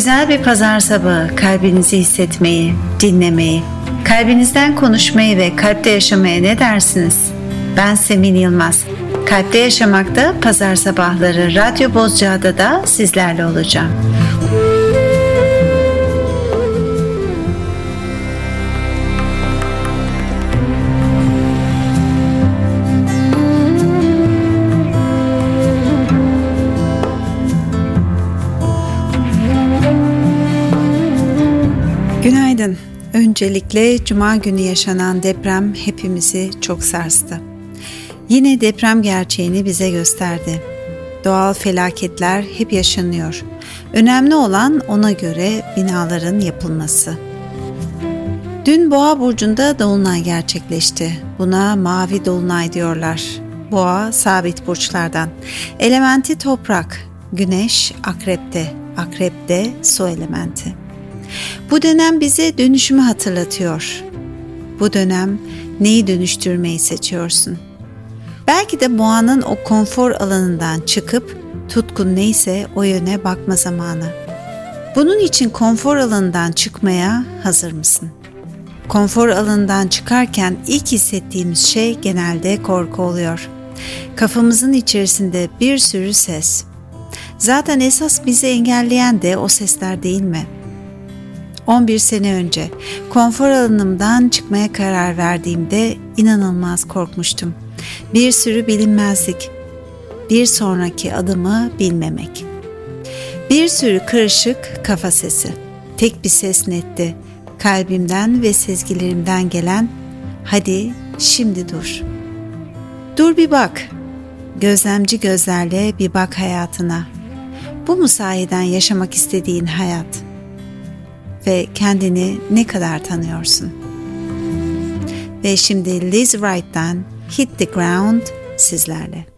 Güzel bir pazar sabahı kalbinizi hissetmeyi, dinlemeyi, kalbinizden konuşmayı ve kalpte yaşamaya ne dersiniz? Ben Semin Yılmaz. Kalpte Yaşamak'ta pazar sabahları Radyo Bozcaada da sizlerle olacağım. Öncelikle cuma günü yaşanan deprem hepimizi çok sarstı. Yine deprem gerçeğini bize gösterdi. Doğal felaketler hep yaşanıyor. Önemli olan ona göre binaların yapılması. Dün Boğa burcunda dolunay gerçekleşti. Buna mavi dolunay diyorlar. Boğa sabit burçlardan. Elementi toprak, güneş akrepte, akrepte su elementi. Bu dönem bize dönüşümü hatırlatıyor. Bu dönem neyi dönüştürmeyi seçiyorsun? Belki de boğanın o konfor alanından çıkıp tutkun neyse o yöne bakma zamanı. Bunun için konfor alanından çıkmaya hazır mısın? Konfor alanından çıkarken ilk hissettiğimiz şey genelde korku oluyor. Kafamızın içerisinde bir sürü ses. Zaten esas bizi engelleyen de o sesler değil mi?'' 11 sene önce konfor alanımdan çıkmaya karar verdiğimde inanılmaz korkmuştum. Bir sürü bilinmezlik, bir sonraki adımı bilmemek. Bir sürü kırışık kafa sesi. Tek bir ses netti. Kalbimden ve sezgilerimden gelen hadi şimdi dur. Dur bir bak. Gözlemci gözlerle bir bak hayatına. Bu mu sahiden yaşamak istediğin hayat?'' Ve kendini ne kadar tanıyorsun? Ve şimdi Liz Wright'tan Hit the Ground sizlerle.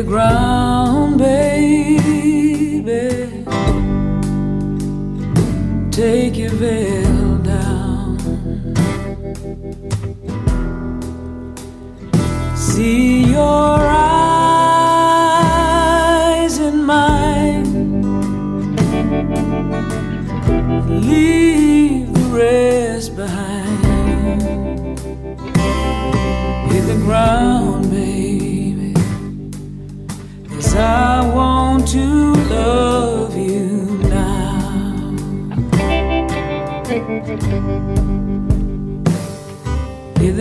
The ground,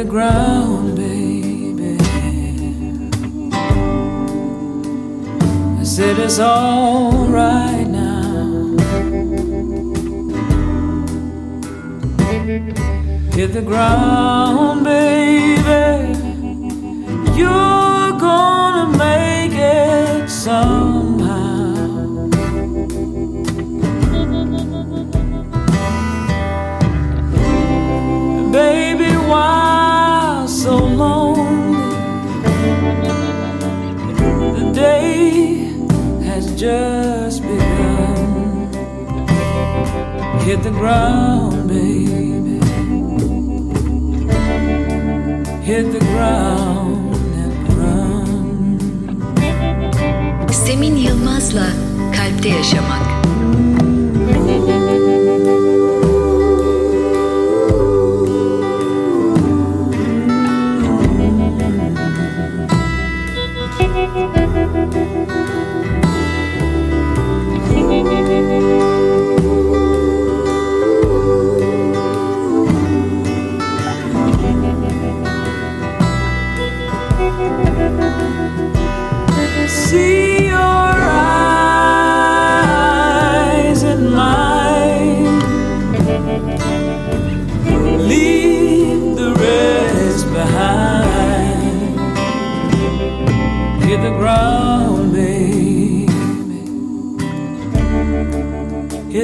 ground, baby. I said it's alright now. Hit the ground, baby. You're Hit the ground, baby. Hit the ground and run. Semin Yılmaz'la Kalpte Yaşamak.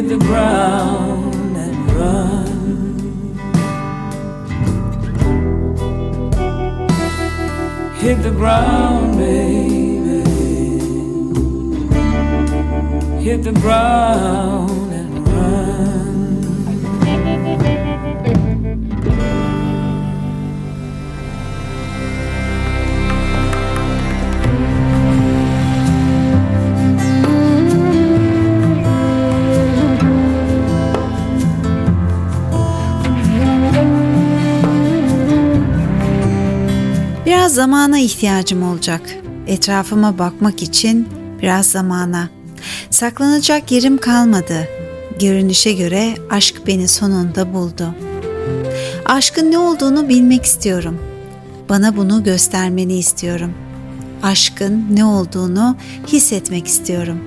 Hit the ground and run. Hit the ground, baby. Hit the ground zamana ihtiyacım olacak. Etrafıma bakmak için biraz zamana. Saklanacak yerim kalmadı. Görünüşe göre aşk beni sonunda buldu. Aşkın ne olduğunu bilmek istiyorum. Bana bunu göstermeni istiyorum. Aşkın ne olduğunu hissetmek istiyorum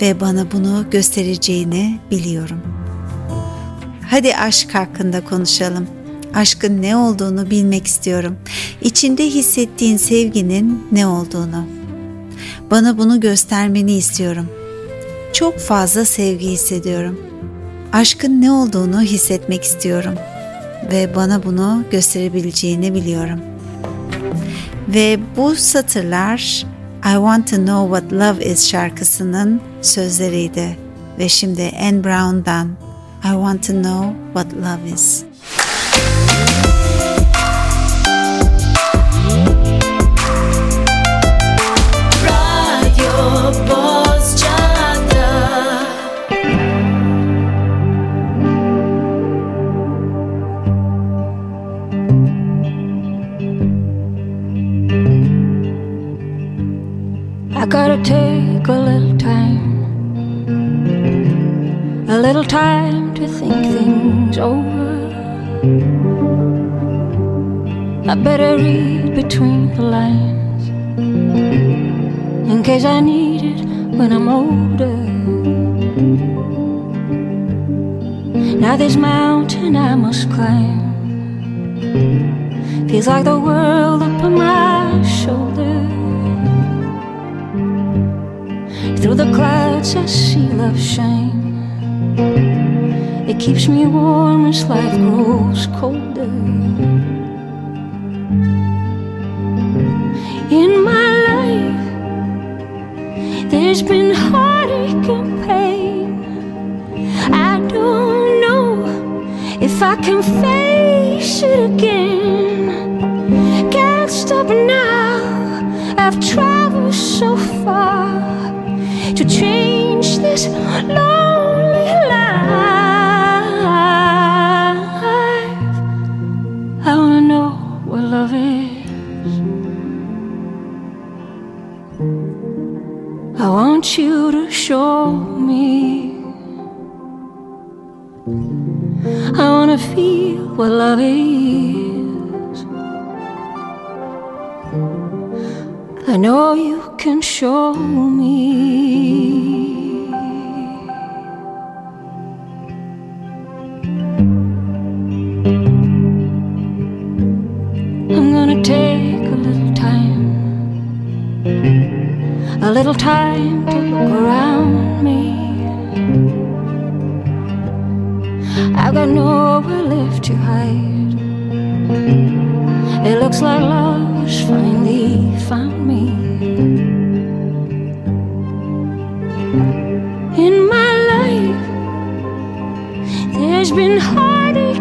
ve bana bunu göstereceğini biliyorum. Hadi aşk hakkında konuşalım. Aşkın ne olduğunu bilmek istiyorum. İçinde hissettiğin sevginin ne olduğunu. Bana bunu göstermeni istiyorum. Çok fazla sevgi hissediyorum. Aşkın ne olduğunu hissetmek istiyorum ve bana bunu gösterebileceğini biliyorum. Ve bu satırlar I Want to Know What Love Is şarkısının sözleriydi ve şimdi Anne Brown'dan I Want to Know What Love Is. Time to think things over. I better read between the lines in case I need it when I'm older. Now this mountain I must climb feels like the world up on my shoulder. Through the clouds I see love shine. It keeps me warm as life grows colder. In my life, there's been heartache and pain. I don't know if I can face it again. Can't stop now. I've traveled so far to change this lonely I want you to show me. I wanna feel what love is. I know you can show me. Little time to look around me. I've got nowhere left to hide. It looks like love's finally found me. In my life, there's been heartache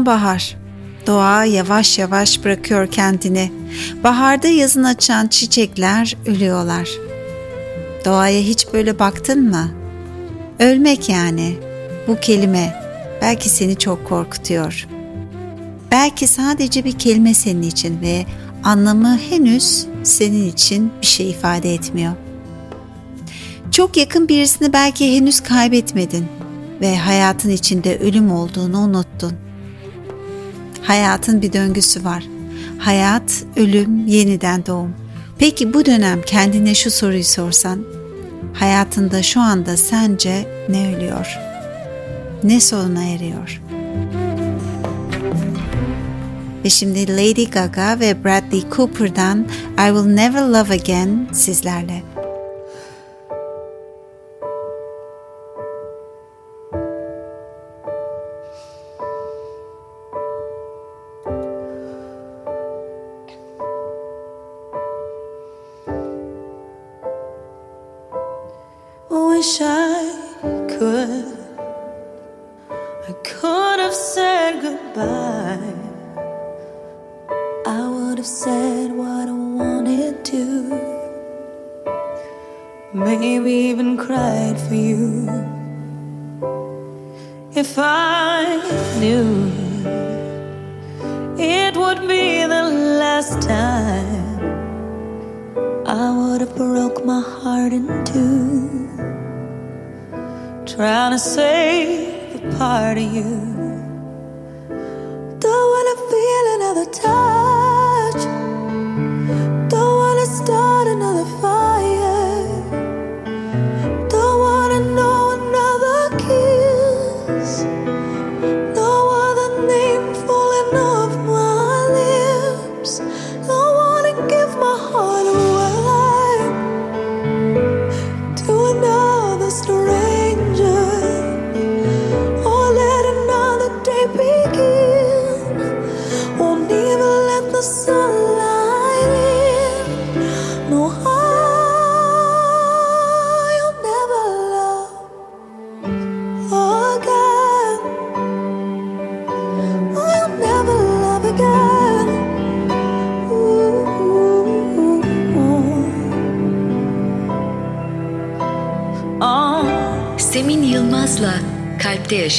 sonbahar. Doğa yavaş yavaş bırakıyor kendini. Baharda yazın açan çiçekler ölüyorlar. Doğaya hiç böyle baktın mı? Ölmek yani. Bu kelime belki seni çok korkutuyor. Belki sadece bir kelime senin için ve anlamı henüz senin için bir şey ifade etmiyor. Çok yakın birisini belki henüz kaybetmedin ve hayatın içinde ölüm olduğunu unuttun. Hayatın bir döngüsü var. Hayat, ölüm, yeniden doğum. Peki bu dönem kendine şu soruyu sorsan. Hayatında şu anda sence ne ölüyor? Ne sonuna eriyor? Ve şimdi Lady Gaga ve Bradley Cooper'dan I Will Never Love Again sizlerle.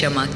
Shama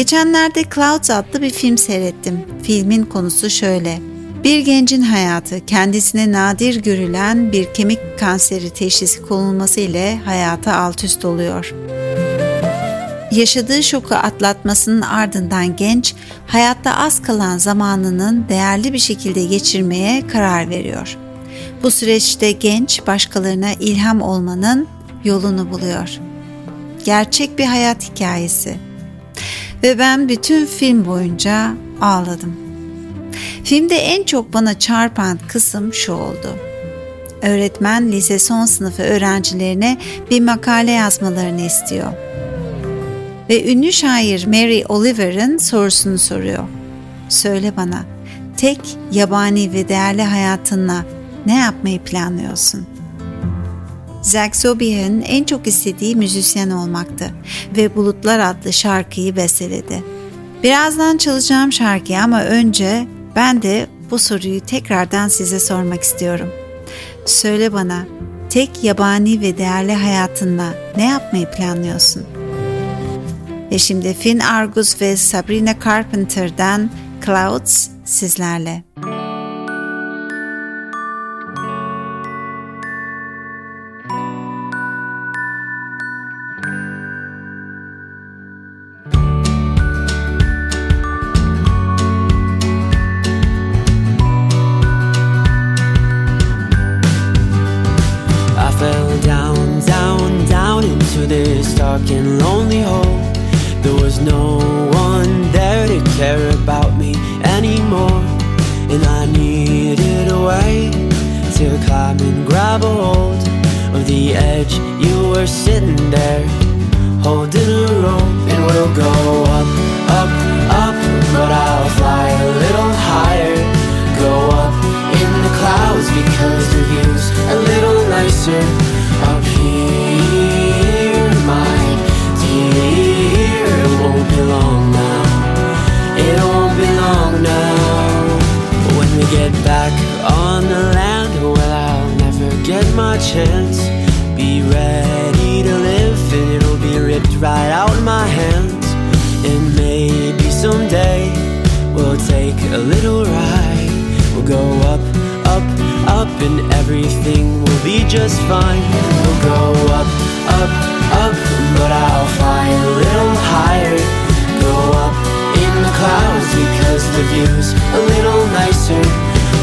Geçenlerde Clouds adlı bir film seyrettim. Filmin konusu şöyle. Bir gencin hayatı kendisine nadir görülen bir kemik kanseri teşhisi konulması ile hayata alt üst oluyor. Yaşadığı şoku atlatmasının ardından genç hayatta az kalan zamanının değerli bir şekilde geçirmeye karar veriyor. Bu süreçte genç başkalarına ilham olmanın yolunu buluyor. Gerçek bir hayat hikayesi. Ve ben bütün film boyunca ağladım. Filmde en çok bana çarpan kısım şu oldu. Öğretmen lise son sınıfı öğrencilerine bir makale yazmalarını istiyor. Ve ünlü şair Mary Oliver'ın sorusunu soruyor. Söyle bana, tek yabani ve değerli hayatınla ne yapmayı planlıyorsun?'' Zach Zobieh'in en çok istediği müzisyen olmaktı ve Bulutlar adlı şarkıyı besteledi. Birazdan çalacağım şarkıyı ama önce ben de bu soruyu tekrardan size sormak istiyorum. Söyle bana, tek yabani ve değerli hayatınla ne yapmayı planlıyorsun? Ve şimdi Finn Argus ve Sabrina Carpenter'dan Clouds sizlerle. I lonely hole. There was no one there to care about me anymore. And I needed a way to climb and grab a hold of the edge. You were sitting there, holding a rope, and we'll go up, up, up. But I'll fly a little higher, go up in the clouds because the view's a little nicer on the land, well, I'll never get my chance. Be ready to live, and it'll be ripped right out of my hands. And maybe someday we'll take a little ride. We'll go up, up, up, and everything will be just fine. We'll go up, up, up, but I'll fly a little higher. Go up in the clouds because the view's a little nicer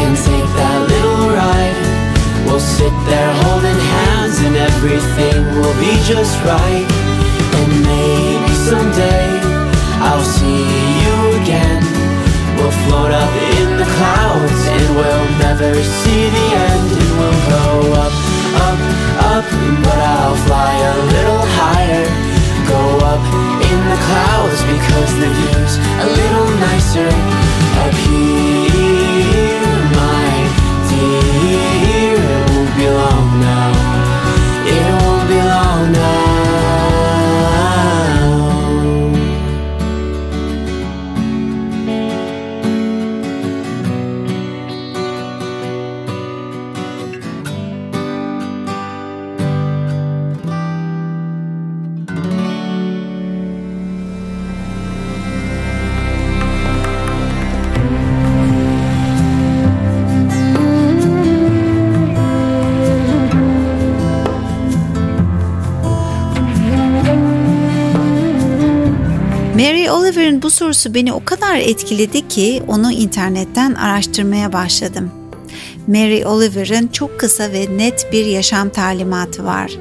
and take that little ride. We'll sit there holding hands and everything will be just right. And maybe someday I'll see Sorusu beni o kadar etkiledi ki onu internetten araştırmaya başladım. Mary Oliver'ın çok kısa ve net bir yaşam talimatı var.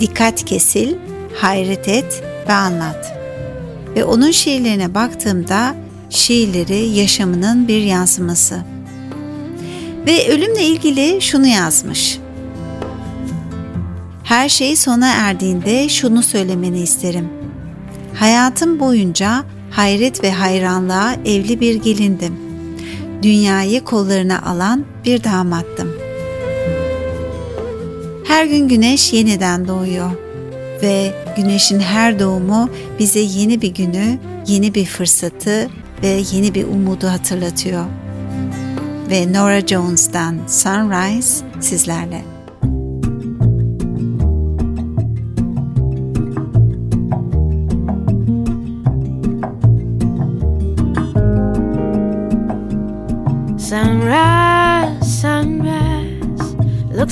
Dikkat kesil, hayret et ve anlat. Ve onun şiirlerine baktığımda şiirleri yaşamının bir yansıması. Ve ölümle ilgili şunu yazmış. Her şey sona erdiğinde şunu söylemeni isterim. Hayatım boyunca hayret ve hayranlığa evli bir gelindim. Dünyayı kollarına alan bir damattım. Her gün güneş yeniden doğuyor ve güneşin her doğumu bize yeni bir günü, yeni bir fırsatı ve yeni bir umudu hatırlatıyor. Ve Nora Jones'dan Sunrise sizlerle.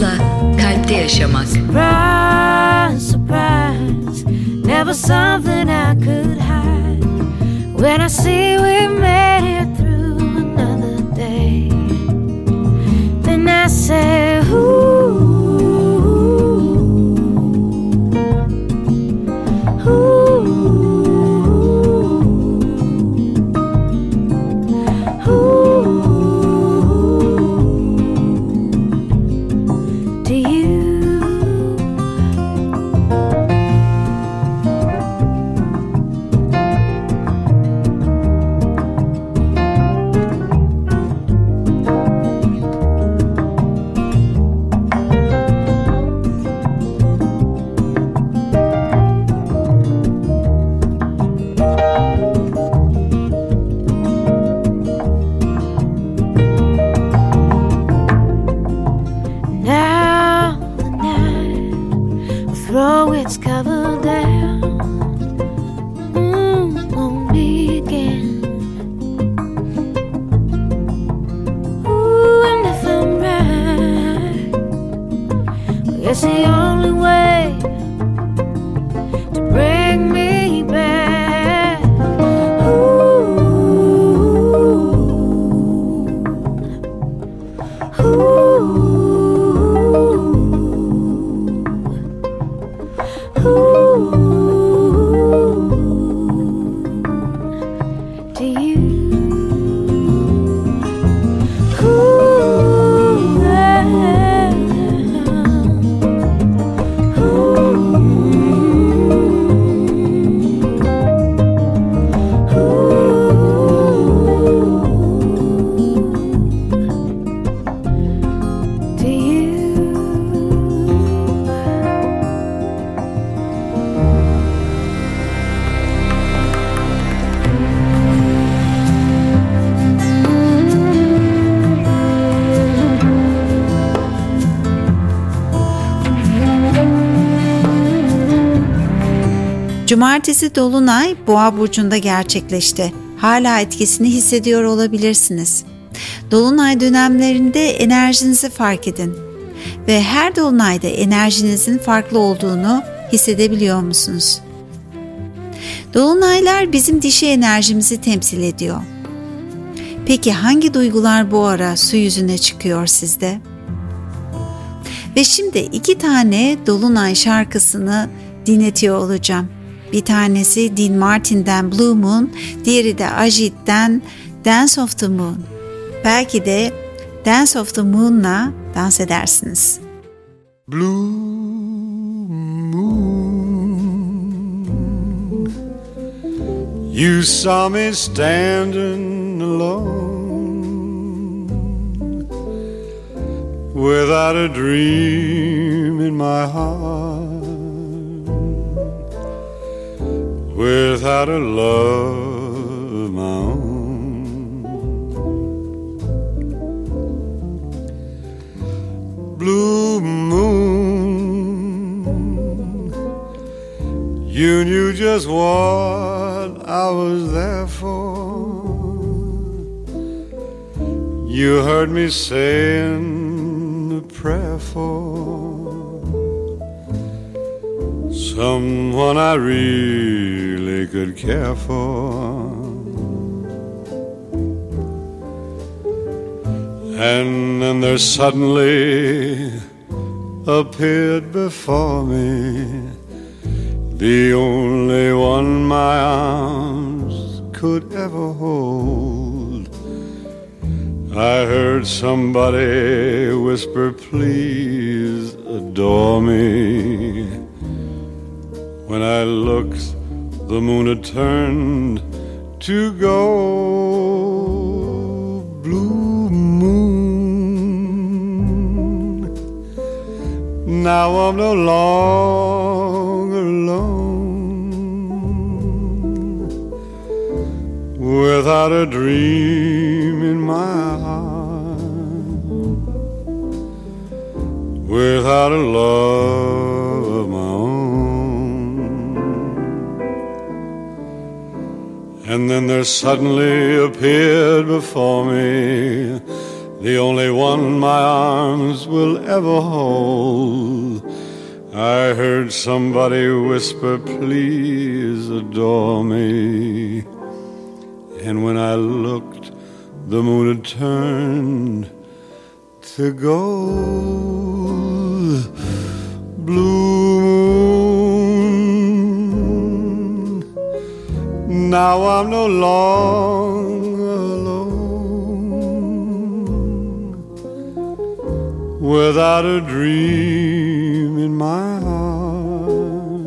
Yılmaz'la Kalpte Yaşamak. Surprise, surprise, never something I could hide. When I see we Cumartesi Dolunay Boğa burcunda gerçekleşti. Hala etkisini hissediyor olabilirsiniz. Dolunay dönemlerinde enerjinizi fark edin ve her dolunayda enerjinizin farklı olduğunu hissedebiliyor musunuz? Dolunaylar bizim dişi enerjimizi temsil ediyor. Peki hangi duygular bu ara su yüzüne çıkıyor sizde? Ve şimdi iki tane Dolunay şarkısını dinletiyor olacağım. Bir tanesi Dean Martin'den Blue Moon, diğeri de Ajit'ten Dance of the Moon. Belki de Dance of the Moon'la dans edersiniz. Blue you saw me standing alone without a dream in my heart, without a love of my own. blue moon. You knew just what I was there for. You heard me saying a prayer for someone I really could care for. And then there suddenly appeared before me the only one my arms could ever hold. I heard somebody whisper, Please adore me. When I looked, the moon had turned to gold. Blue moon. Now I'm no longer alone. Without a dream then there suddenly appeared before me the only one my arms will ever hold. I heard somebody whisper, Please adore me. And when I looked, the moon had turned to gold. Blue Now I'm no longer alone. Without a dream in my heart,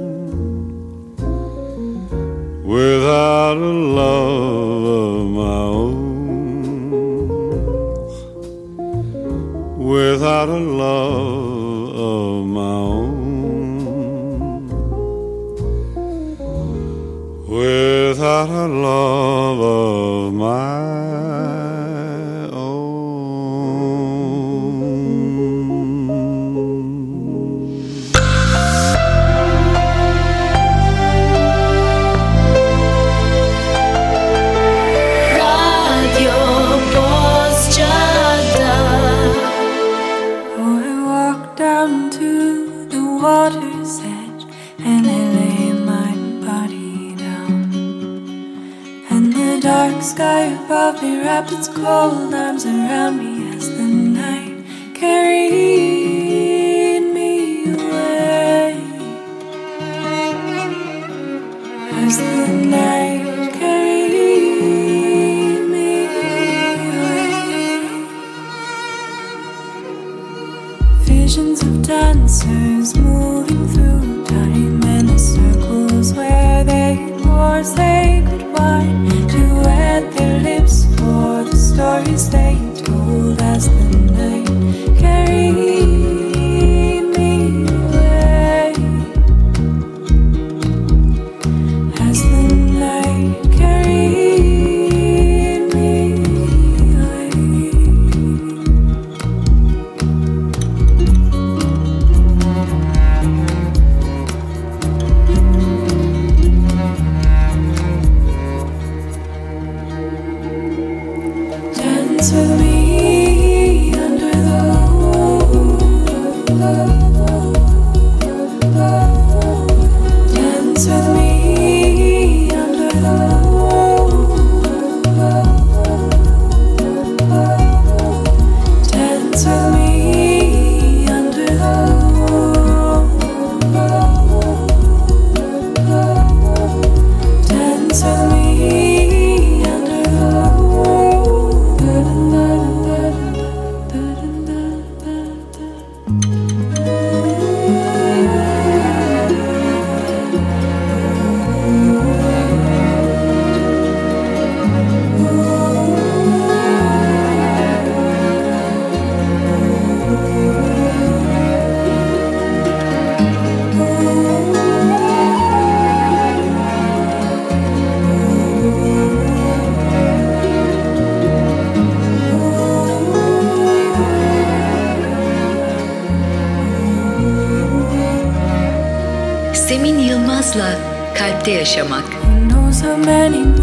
without a love of my own, without a love of my own. Without a love of my sky above me wrapped its cold arms around me as the night carried yaşamak. Who knows how many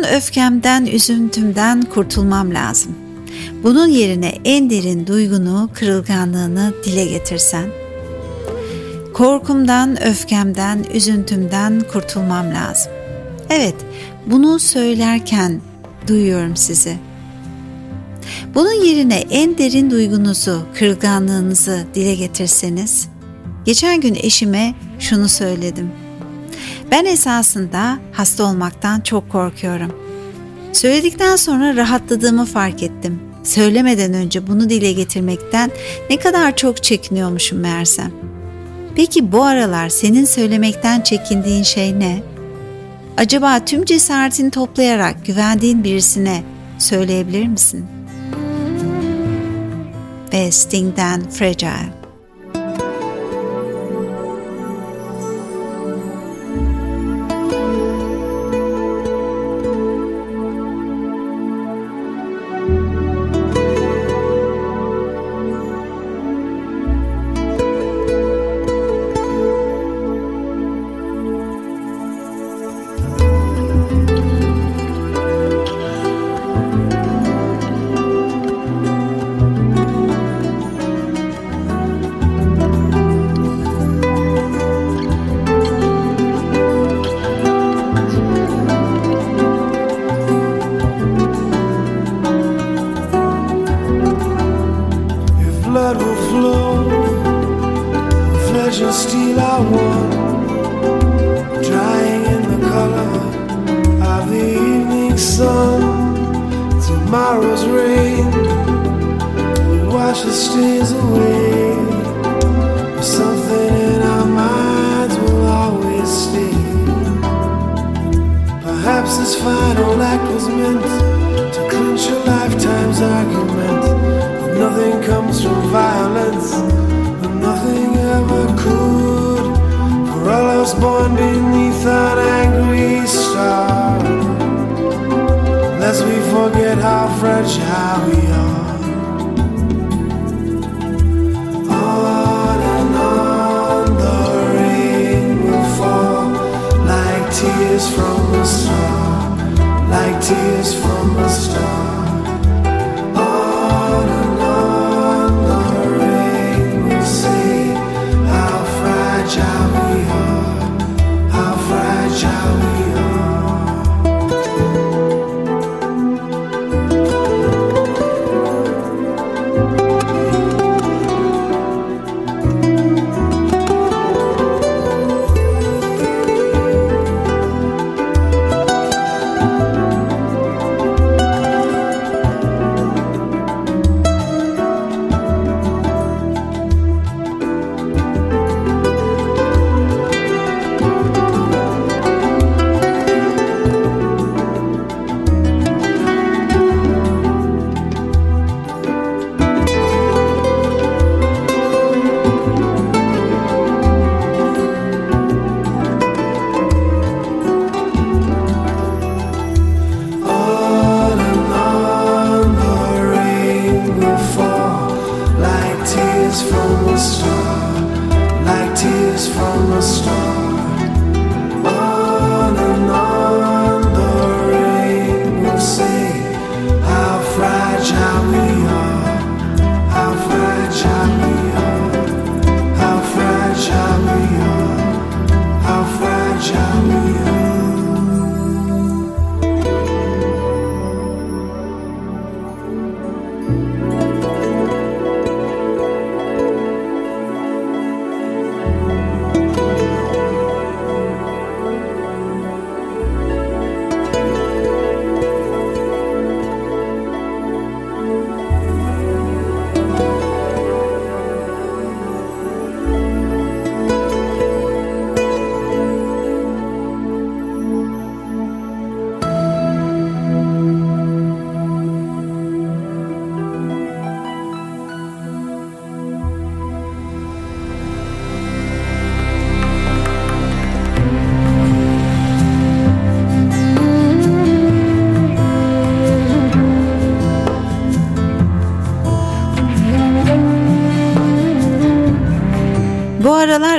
Can öfkemden, üzüntümden kurtulmam lazım. Bunun yerine en derin duygunu, kırılganlığını dile getirsen. Korkumdan, öfkemden, üzüntümden kurtulmam lazım. Evet, bunu söylerken duyuyorum sizi. Bunun yerine en derin duygunuzu, kırılganlığınızı dile getirseniz. Geçen gün eşime şunu söyledim. Ben esasında Hasta olmaktan çok korkuyorum. Söyledikten sonra rahatladığımı fark ettim. Söylemeden önce bunu dile getirmekten ne kadar çok çekiniyormuşum meğersem. Peki bu aralar senin söylemekten çekindiğin şey ne? Acaba tüm cesaretini toplayarak güvendiğin birisine söyleyebilir misin? Ve Sting'den Fragile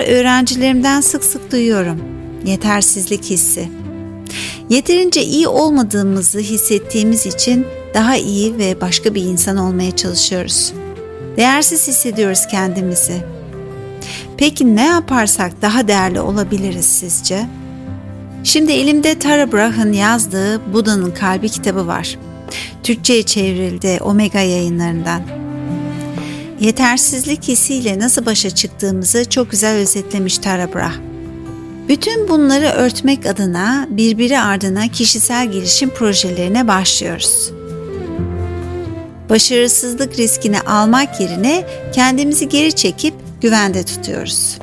öğrencilerimden sık sık duyuyorum. Yetersizlik hissi. Yeterince iyi olmadığımızı hissettiğimiz için daha iyi ve başka bir insan olmaya çalışıyoruz. Değersiz hissediyoruz kendimizi. Peki ne yaparsak daha değerli olabiliriz sizce? Şimdi elimde Tara Brach'ın yazdığı Buda'nın Kalbi kitabı var. Türkçe'ye çevrildi Omega yayınlarından. Yetersizlik hissiyle nasıl başa çıktığımızı çok güzel özetlemiş Tara Brach. Bütün bunları örtmek adına birbiri ardına kişisel gelişim projelerine başlıyoruz. Başarısızlık riskini almak yerine kendimizi geri çekip güvende tutuyoruz.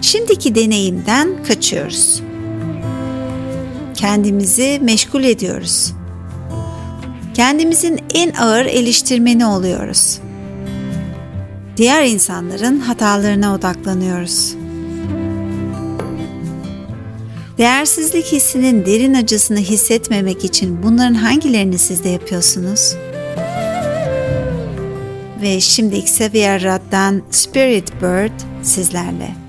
Şimdiki deneyimden kaçıyoruz. Kendimizi meşgul ediyoruz. Kendimizin en ağır eleştirmeni oluyoruz. Diğer insanların hatalarına odaklanıyoruz. Değersizlik hissinin derin acısını hissetmemek için bunların hangilerini siz de yapıyorsunuz? Ve şimdi Xavier Rudd'dan Spirit Bird sizlerle.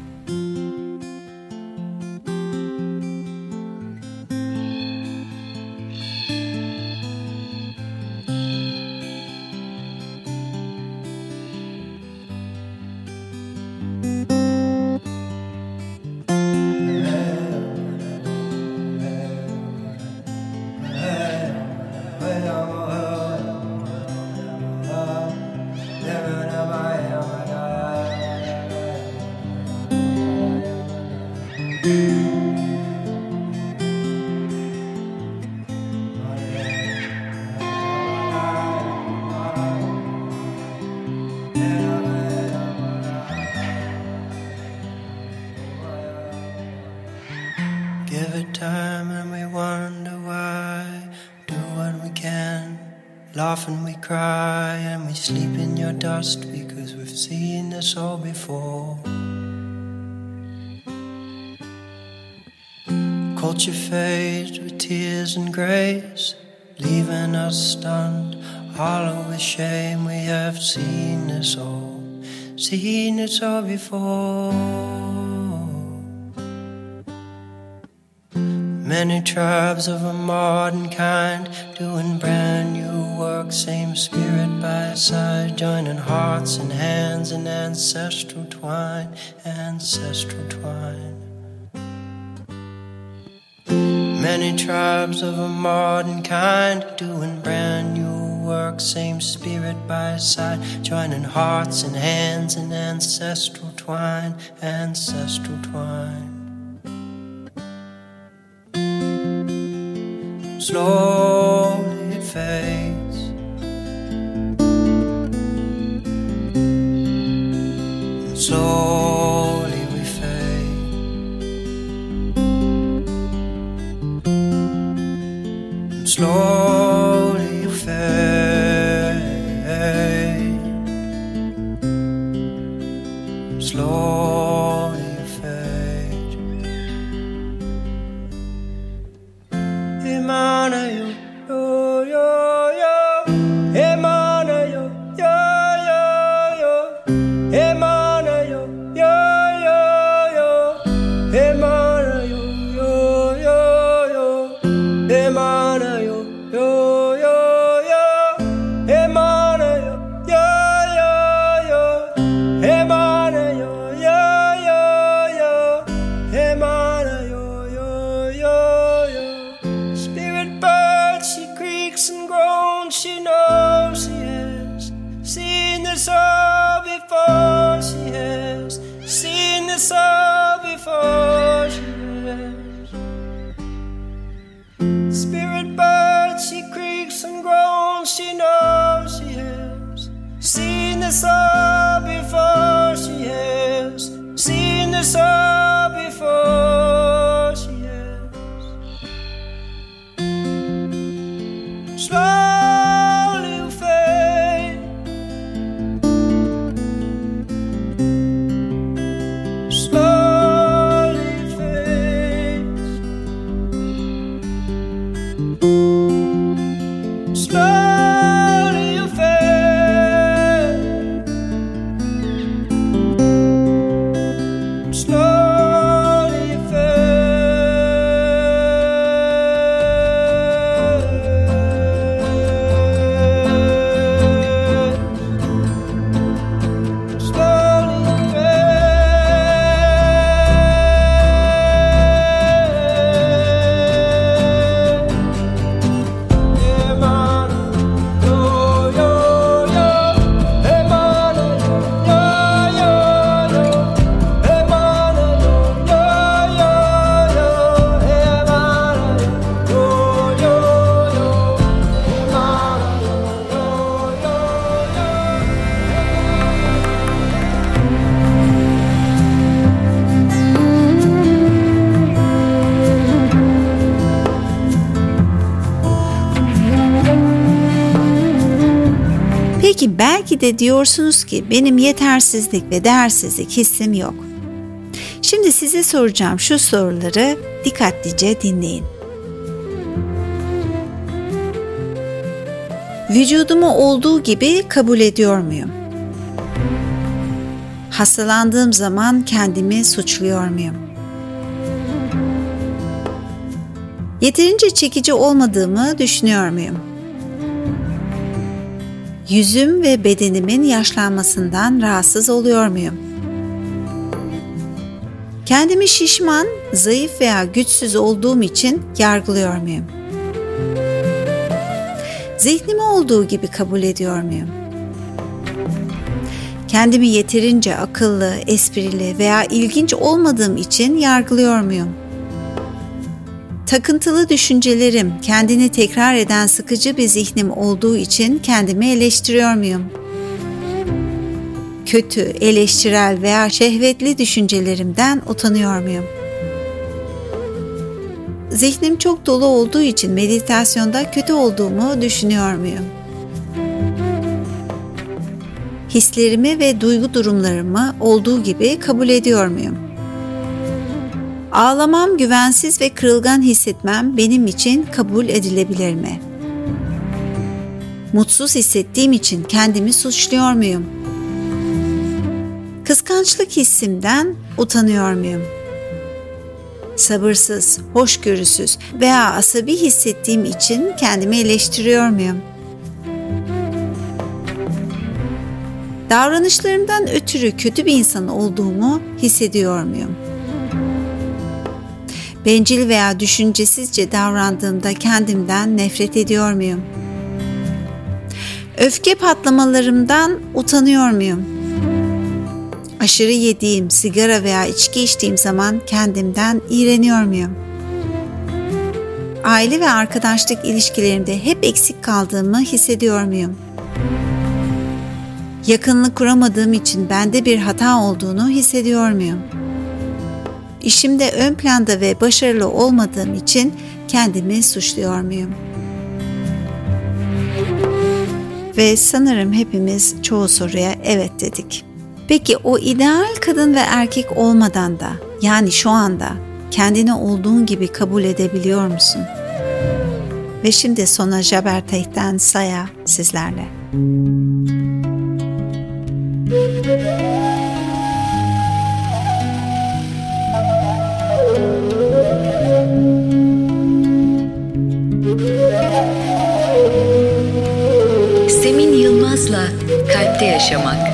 Laugh and we cry, and we sleep in your dust because we've seen this all before. Culture fades with tears and grace, leaving us stunned, hollow with shame. We have seen this all, seen it all before. Many tribes of a modern joining hearts and hands in ancestral twine, ancestral twine. Many tribes of a modern kind doing brand new work, same spirit by side, joining hearts and hands in ancestral twine, ancestral twine. Slowly it fades. Slowly we fade. Slowly you fade. Slowly belki de diyorsunuz ki benim yetersizlik ve değersizlik hissim yok. Şimdi size soracağım şu soruları dikkatlice dinleyin. Vücudumu olduğu gibi kabul ediyor muyum? Hastalandığım zaman kendimi suçluyor muyum? Yeterince çekici olmadığımı düşünüyor muyum? Yüzüm ve bedenimin yaşlanmasından rahatsız oluyor muyum? Kendimi şişman, zayıf veya güçsüz olduğum için yargılıyor muyum? Zihnimi olduğu gibi kabul ediyor muyum? Kendimi yeterince akıllı, esprili veya ilginç olmadığım için yargılıyor muyum? Takıntılı düşüncelerim, kendini tekrar eden sıkıcı bir zihnim olduğu için kendimi eleştiriyor muyum? Kötü, eleştirel veya şehvetli düşüncelerimden utanıyor muyum? Zihnim çok dolu olduğu için meditasyonda kötü olduğumu düşünüyor muyum? Hislerimi ve duygu durumlarımı olduğu gibi kabul ediyor muyum? Ağlamam, güvensiz ve kırılgan hissetmem benim için kabul edilebilir mi? Mutsuz hissettiğim için kendimi suçluyor muyum? Kıskançlık hissimden utanıyor muyum? sabırsız, hoşgörüsüz veya asabi hissettiğim için kendimi eleştiriyor muyum? Davranışlarımdan ötürü kötü bir insan olduğumu hissediyor muyum? Bencil veya düşüncesizce davrandığımda kendimden nefret ediyor muyum? Öfke patlamalarımdan utanıyor muyum? Aşırı yediğim, sigara veya içki içtiğim zaman kendimden iğreniyor muyum? Aile ve arkadaşlık ilişkilerimde hep eksik kaldığımı hissediyor muyum? Yakınlık kuramadığım için bende bir hata olduğunu hissediyor muyum? İşimde ön planda ve başarılı olmadığım için kendimi suçluyor muyum? Ve sanırım hepimiz çoğu soruya evet dedik. Peki o ideal kadın ve erkek olmadan da yani şu anda kendini olduğun gibi kabul edebiliyor musun? Ve şimdi Sona Jabertay'den Saya sizlerle. Semin Yılmaz'la Kalpte Yaşamak.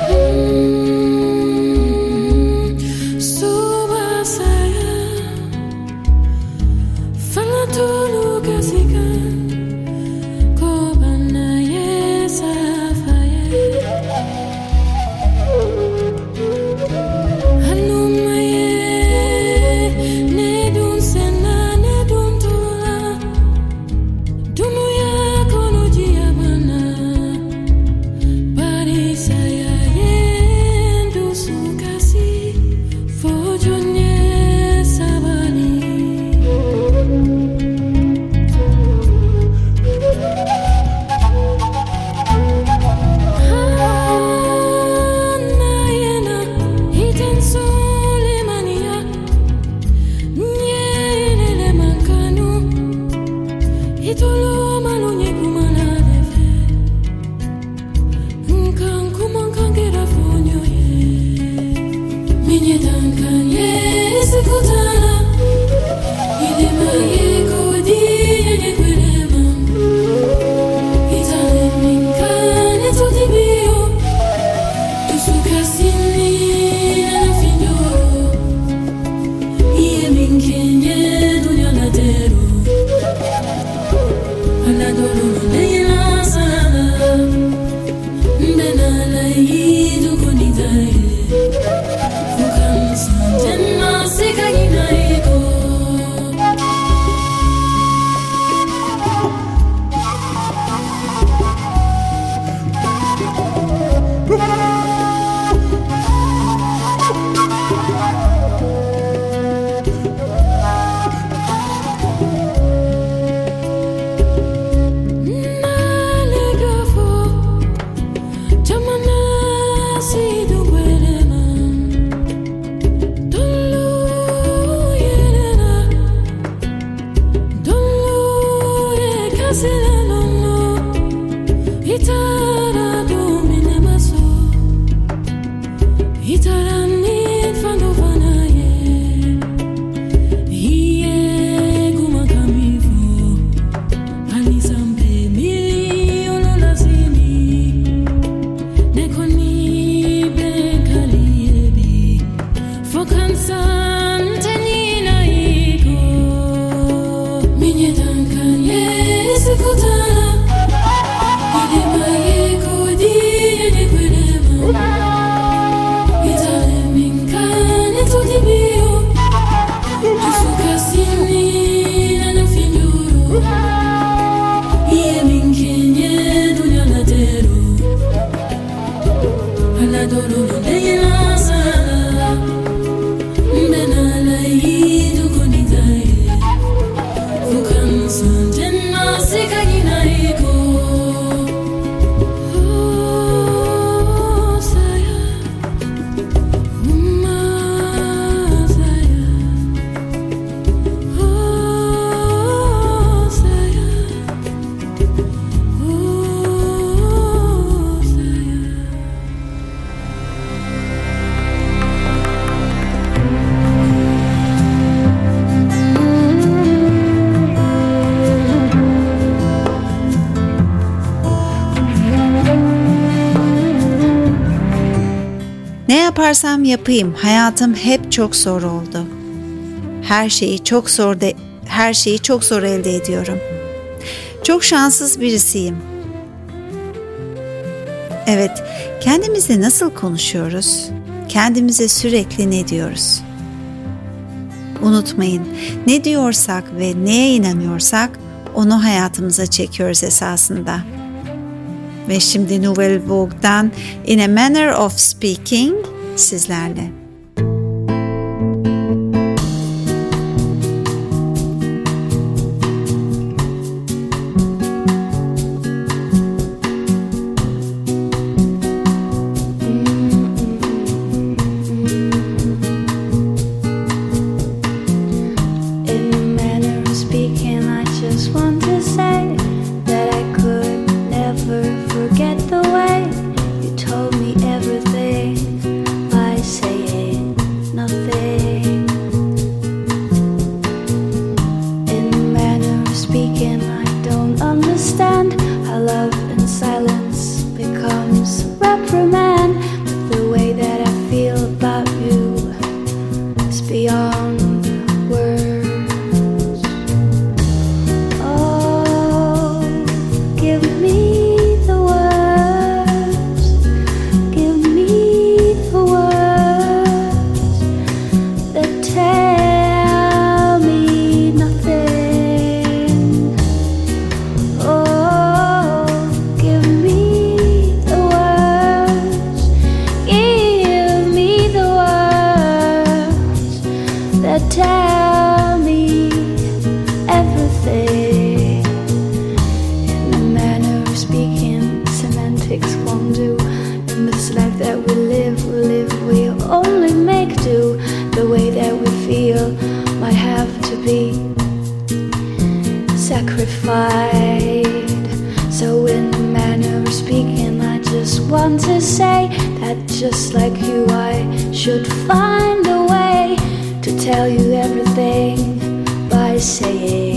Yaparsam yapayım hayatım hep çok zor oldu. Her şeyi çok zor de her şeyi çok zor elde ediyorum. Çok şanssız birisiyim. Evet, kendimizle nasıl konuşuyoruz? Kendimize sürekli ne diyoruz? Unutmayın, ne diyorsak ve neye inanıyorsak onu hayatımıza çekiyoruz esasında. Ve şimdi Nouvelle Vogue'dan In a Manner of Speaking sizlerle. So, in the manner of speaking, I just want to say that just like you, I should find a way to tell you everything by saying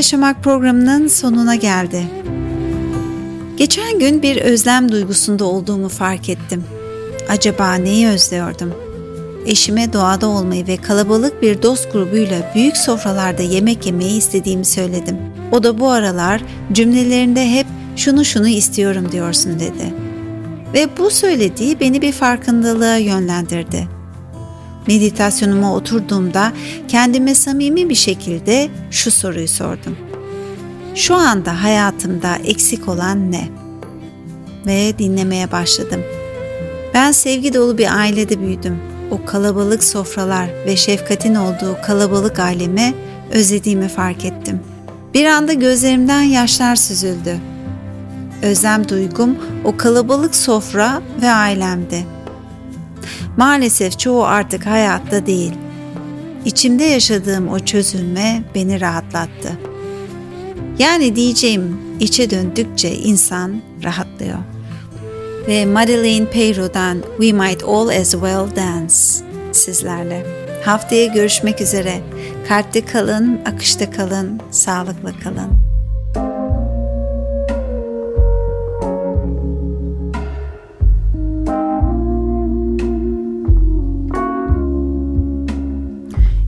yaşamak programının sonuna geldi. Geçen gün bir özlem duygusunda olduğumu fark ettim. Acaba neyi özlüyordum? Eşime doğada olmayı ve kalabalık bir dost grubuyla büyük sofralarda yemek yemeyi istediğimi söyledim. O da bu aralar cümlelerinde hep şunu şunu istiyorum diyorsun dedi. Ve bu söylediği beni bir farkındalığa yönlendirdi. Meditasyonuma oturduğumda kendime samimi bir şekilde şu soruyu sordum. Şu anda hayatımda eksik olan ne? Ve dinlemeye başladım. Ben sevgi dolu bir ailede büyüdüm. O kalabalık sofralar ve şefkatin olduğu kalabalık ailemi özlediğimi fark ettim. Bir anda gözlerimden yaşlar süzüldü. Özlem duygum o kalabalık sofra ve ailemdi. Maalesef çoğu artık hayatta değil. İçimde yaşadığım o çözülme beni rahatlattı. Yani diyeceğim içe döndükçe insan rahatlıyor. Ve Madeleine Peyro'dan We Might All As Well Dance sizlerle. Haftaya görüşmek üzere. Kalpte kalın, akışta kalın, sağlıkla kalın.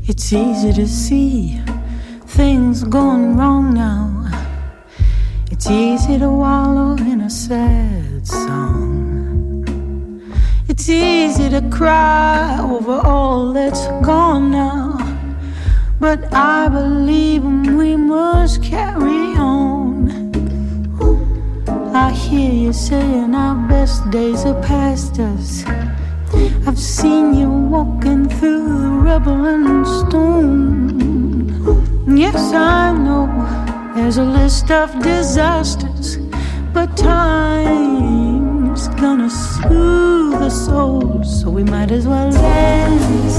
It's easy to see things going wrong now. It's easy to wallow in a sad song. It's easy to cry over all that's gone now. But I believe we must carry on. I hear you saying our best days are past us. I've seen you walking through the rubble and stone. Yes, I know there's a list of disasters, but time's gonna soothe the soul, so we might as well dance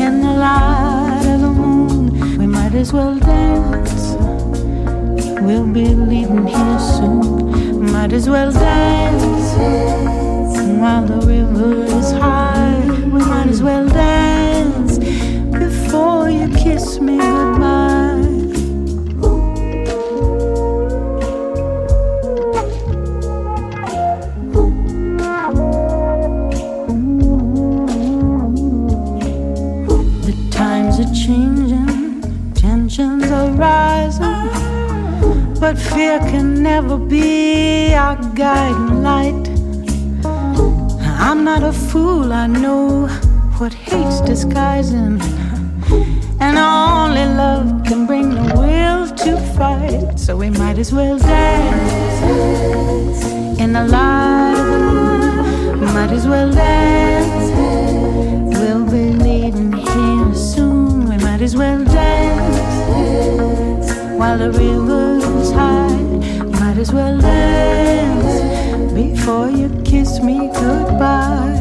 in the light of the moon. We might as well dance. We'll be leaving here soon. Might as well dance while the river is high. We might as well dance before you kiss me goodbye. The times are changing, tensions are rising, but fear can never be our guiding light. I'm not a fool, I know what hate's disguising. And only love can bring the will to fight. So we might as well dance in the light of the moon. Might as well dance. We'll be leaving here soon. We might as well dance while the river's high. Might as well dance before you kiss me goodbye.